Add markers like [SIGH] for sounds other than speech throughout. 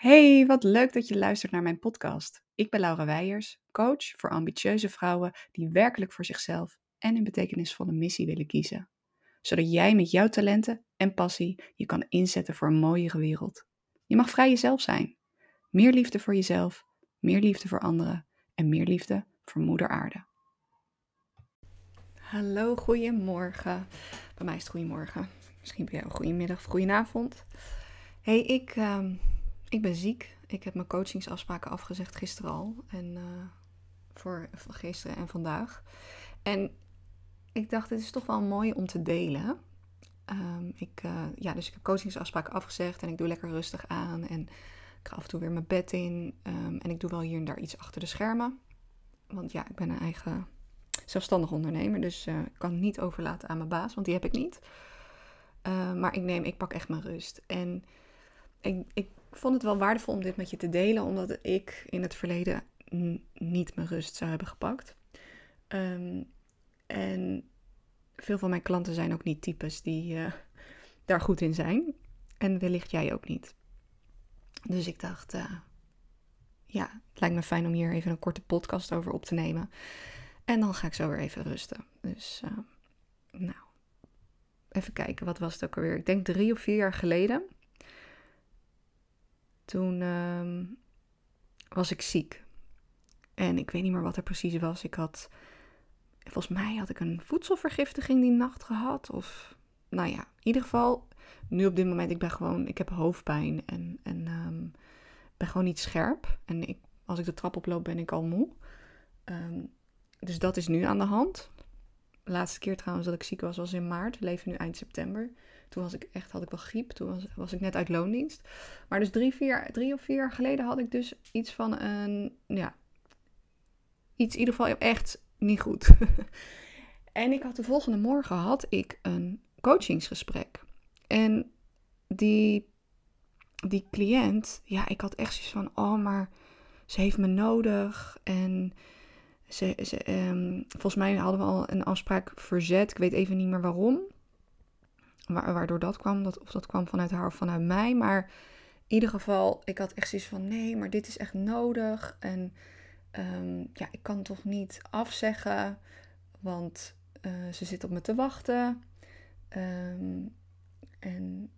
Hey, wat leuk dat je luistert naar mijn podcast. Ik ben Laura Weijers, coach voor ambitieuze vrouwen die werkelijk voor zichzelf en een betekenisvolle missie willen kiezen. Zodat jij met jouw talenten en passie je kan inzetten voor een mooiere wereld. Je mag vrij jezelf zijn. Meer liefde voor jezelf, meer liefde voor anderen en meer liefde voor Moeder Aarde. Hallo, goedemorgen. Bij mij is het goedemorgen. Misschien bij jou goedemiddag of goedenavond. Hey, ik, ehm, ik ben ziek. Ik heb mijn coachingsafspraken afgezegd gisteren al. En uh, voor, gisteren en vandaag. En ik dacht, het is toch wel mooi om te delen. Um, ik, uh, ja, dus ik heb coachingsafspraken afgezegd en ik doe lekker rustig aan. En ik ga af en toe weer mijn bed in. Um, en ik doe wel hier en daar iets achter de schermen. Want ja, ik ben een eigen zelfstandig ondernemer. Dus uh, ik kan niet overlaten aan mijn baas, want die heb ik niet. Uh, maar ik neem, ik pak echt mijn rust. En ik, ik vond het wel waardevol om dit met je te delen, omdat ik in het verleden niet mijn rust zou hebben gepakt. Um, en veel van mijn klanten zijn ook niet types die uh, [LAUGHS] daar goed in zijn. En wellicht jij ook niet. Dus ik dacht, uh, ja, het lijkt me fijn om hier even een korte podcast over op te nemen. En dan ga ik zo weer even rusten. Dus, uh, nou, even kijken, wat was het ook alweer? Ik denk drie of vier jaar geleden toen uh, was ik ziek. En ik weet niet meer wat er precies was. Ik had, volgens mij had ik een voedselvergiftiging die nacht gehad. Of, nou ja, in ieder geval, nu op dit moment, ik ben gewoon, ik heb hoofdpijn en, en um, ben gewoon niet scherp. En ik, als ik de trap oploop, ben ik al moe. Um, dus dat is nu aan de hand. De laatste keer trouwens dat ik ziek was, was in maart. We leven nu eind september. Toen was ik echt, had ik wel griep. Toen was, was ik net uit loondienst. Maar dus drie, vier, drie of vier jaar geleden had ik dus iets van een, ja, iets in ieder geval echt niet goed. [LAUGHS] en ik had de volgende morgen had ik een coachingsgesprek. En die, die cliënt, ja, ik had echt zoiets van, oh, maar ze heeft me nodig. En ze, ze, um, volgens mij hadden we al een afspraak verzet. Ik weet even niet meer waarom waardoor dat kwam. Dat, of dat kwam vanuit haar of vanuit mij. Maar in ieder geval, ik had echt zoiets van: nee, maar dit is echt nodig. En um, ja, ik kan toch niet afzeggen, want uh, ze zit op me te wachten. Um, en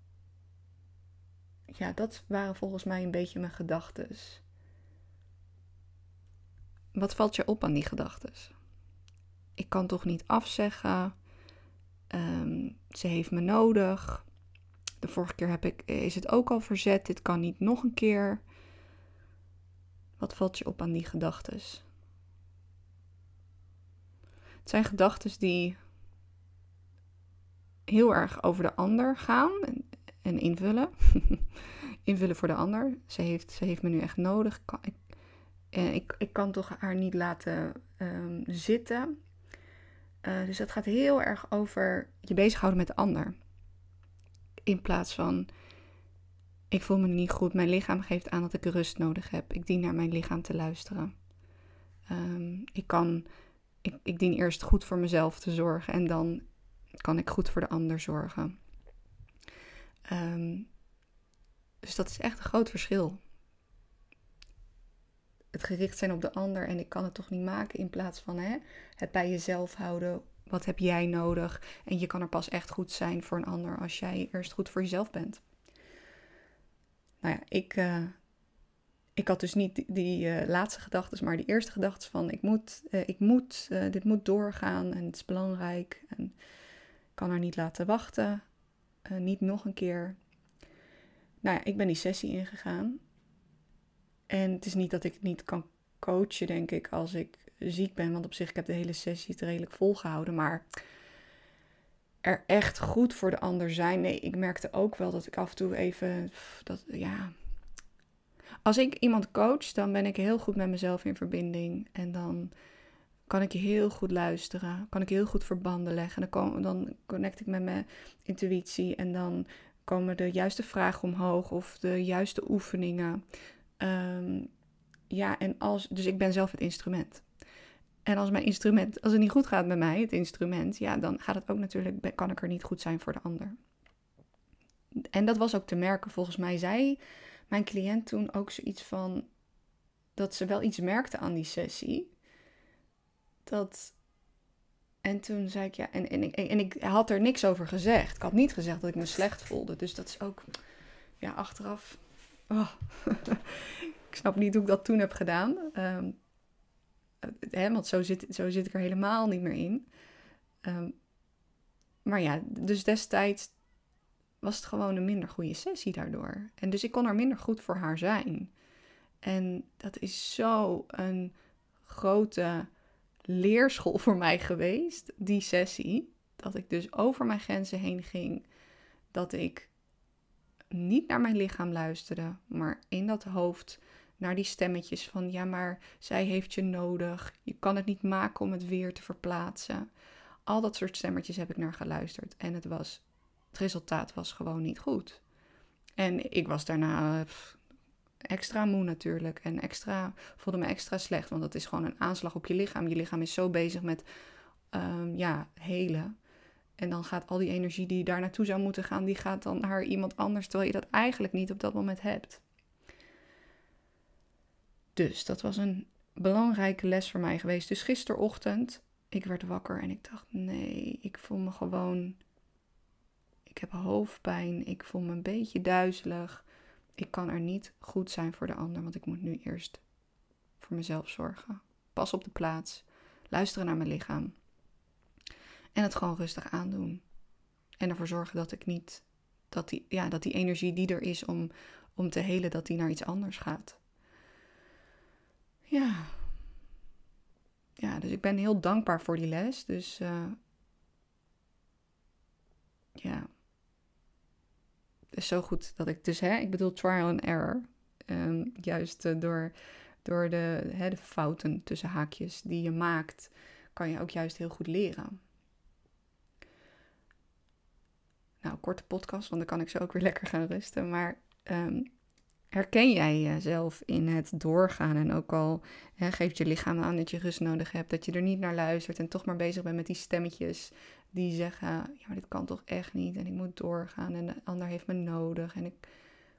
ja, dat waren volgens mij een beetje mijn gedachten. Wat valt je op aan die gedachten? Ik kan toch niet afzeggen. Ze heeft me nodig. De vorige keer heb ik, is het ook al verzet. Dit kan niet nog een keer. Wat valt je op aan die gedachten? Het zijn gedachten die heel erg over de ander gaan en, en invullen. [LAUGHS] invullen voor de ander. Ze heeft, ze heeft me nu echt nodig. Ik kan, ik, ik, kan toch haar niet laten um, zitten. Uh, dus dat gaat heel erg over je bezighouden met de ander. In plaats van, ik voel me niet goed, mijn lichaam geeft aan dat ik rust nodig heb. Ik dien naar mijn lichaam te luisteren. Um, ik, kan, ik, ik dien eerst goed voor mezelf te zorgen en dan kan ik goed voor de ander zorgen. Um, dus dat is echt een groot verschil. Het gericht zijn op de ander en ik kan het toch niet maken in plaats van hè, het bij jezelf houden. Wat heb jij nodig? En je kan er pas echt goed zijn voor een ander als jij eerst goed voor jezelf bent. Nou ja, ik, uh, ik had dus niet die, uh, laatste gedachten, maar die eerste gedachten van ik moet, uh, ik moet dit moet doorgaan en het is belangrijk en kan er niet laten wachten. niet nog een keer. Nou ja, ik ben die sessie ingegaan. En het is niet dat ik niet kan coachen, denk ik, als ik ziek ben. Want op zich, ik heb de hele sessie redelijk volgehouden. Maar er echt goed voor de ander zijn. Nee, ik merkte ook wel dat ik af en toe even. Dat, ja. Als ik iemand coach, dan ben ik heel goed met mezelf in verbinding. En dan kan ik heel goed luisteren. Kan ik heel goed verbanden leggen. Dan, dan connect ik met mijn intuïtie. En dan komen de juiste vragen omhoog. Of de juiste oefeningen. Um, ja, en als. Dus ik ben zelf het instrument. En als mijn instrument, als het niet goed gaat met mij, het instrument, ja, dan gaat het ook natuurlijk, kan ik er niet goed zijn voor de ander. En dat was ook te merken. Volgens mij zei mijn cliënt toen ook zoiets van dat ze wel iets merkte aan die sessie. Dat. En toen zei ik ja, en, en, ik, en ik had er niks over gezegd. Ik had niet gezegd dat ik me slecht voelde. Dus dat is ook, ja, achteraf. Oh. [LAUGHS] ik snap niet hoe ik dat toen heb gedaan. Um, hè, want zo zit, zo zit ik er helemaal niet meer in. Um, maar ja, dus destijds was het gewoon een minder goede sessie daardoor. En dus ik kon er minder goed voor haar zijn. En dat is zo een grote leerschool voor mij geweest, die sessie. Dat ik dus over mijn grenzen heen ging. Dat ik niet naar mijn lichaam luisterde, maar in dat hoofd naar die stemmetjes van ja, maar zij heeft je nodig. Je kan het niet maken om het weer te verplaatsen. Al dat soort stemmetjes heb ik naar geluisterd. En het, was, het resultaat was gewoon niet goed. En ik was daarna eh, extra moe natuurlijk. En extra, voelde me extra slecht. Want dat is gewoon een aanslag op je lichaam. Je lichaam is zo bezig met um, ja, helen. En dan gaat al die energie die daar naartoe zou moeten gaan, die gaat dan naar iemand anders. Terwijl je dat eigenlijk niet op dat moment hebt. Dus dat was een belangrijke les voor mij geweest. Dus gisterochtend ik werd wakker en ik dacht: nee, ik voel me gewoon. Ik heb hoofdpijn. Ik voel me een beetje duizelig. Ik kan er niet goed zijn voor de ander, want ik moet nu eerst voor mezelf zorgen. Pas op de plaats. Luisteren naar mijn lichaam. En het gewoon rustig aandoen. En ervoor zorgen dat ik niet. Dat die, ja, dat die energie die er is om, om te helen, dat die naar iets anders gaat. Ja, ja, dus ik ben heel dankbaar voor die les. Dus uh, ja, het is zo goed dat ik dus, hè, ik bedoel trial and error. Um, juist uh, door, door de, hè, de fouten tussen haakjes die je maakt, kan je ook juist heel goed leren. Nou, korte podcast, want dan kan ik zo ook weer [LAUGHS] lekker gaan rusten. Maar um, herken jij jezelf in het doorgaan? En ook al hè, geeft je lichaam aan dat je rust nodig hebt, dat je er niet naar luistert en toch maar bezig bent met die stemmetjes die zeggen: Ja, maar dit kan toch echt niet en ik moet doorgaan en de ander heeft me nodig en ik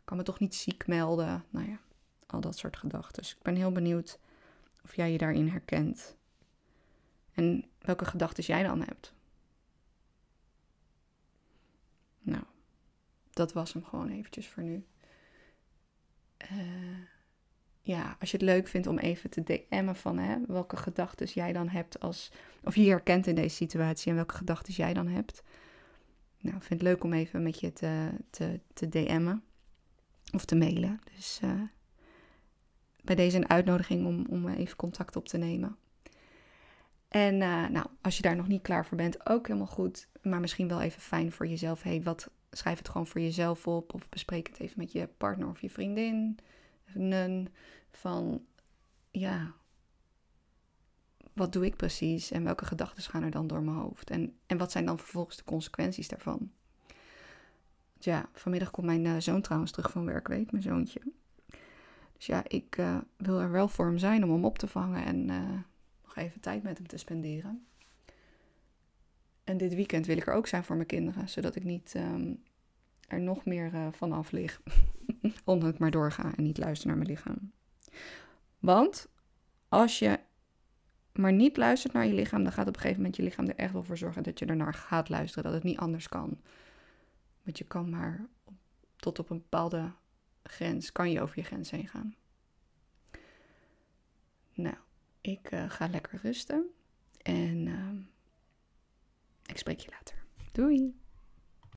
kan me toch niet ziek melden. Nou ja, al dat soort gedachten. Dus ik ben heel benieuwd of jij je daarin herkent en welke gedachten jij dan hebt. Nou, dat was hem gewoon eventjes voor nu. Uh, ja, als je het leuk vindt om even te DM'en van hè, welke gedachten jij dan hebt als, of je herkent in deze situatie en welke gedachten jij dan hebt. Nou, vind het leuk om even met je te, te, te DM'en of te mailen. Dus uh, bij deze een uitnodiging om, om even contact op te nemen. En uh, nou, als je daar nog niet klaar voor bent, ook helemaal goed. Maar misschien wel even fijn voor jezelf. hey, wat schrijf het gewoon voor jezelf op. Of bespreek het even met je partner of je vriendin. Van ja, wat doe ik precies en welke gedachten gaan er dan door mijn hoofd? En, en wat zijn dan vervolgens de consequenties daarvan? Ja, vanmiddag komt mijn uh, zoon trouwens terug van werk, weet mijn zoontje. Dus ja, ik uh, wil er wel voor hem zijn om hem op te vangen en uh, nog even tijd met hem te spenderen. En dit weekend wil ik er ook zijn voor mijn kinderen, zodat ik niet um, er nog meer uh, van af lig. [LAUGHS] Omdat ik maar doorga en niet luister naar mijn lichaam. Want als je maar niet luistert naar je lichaam, dan gaat op een gegeven moment je lichaam er echt wel voor zorgen dat je ernaar gaat luisteren, dat het niet anders kan. Want je kan maar tot op een bepaalde grens, kan je over je grens heen gaan. Nou, ik uh, ga lekker rusten en uh, ik spreek je later. Doei!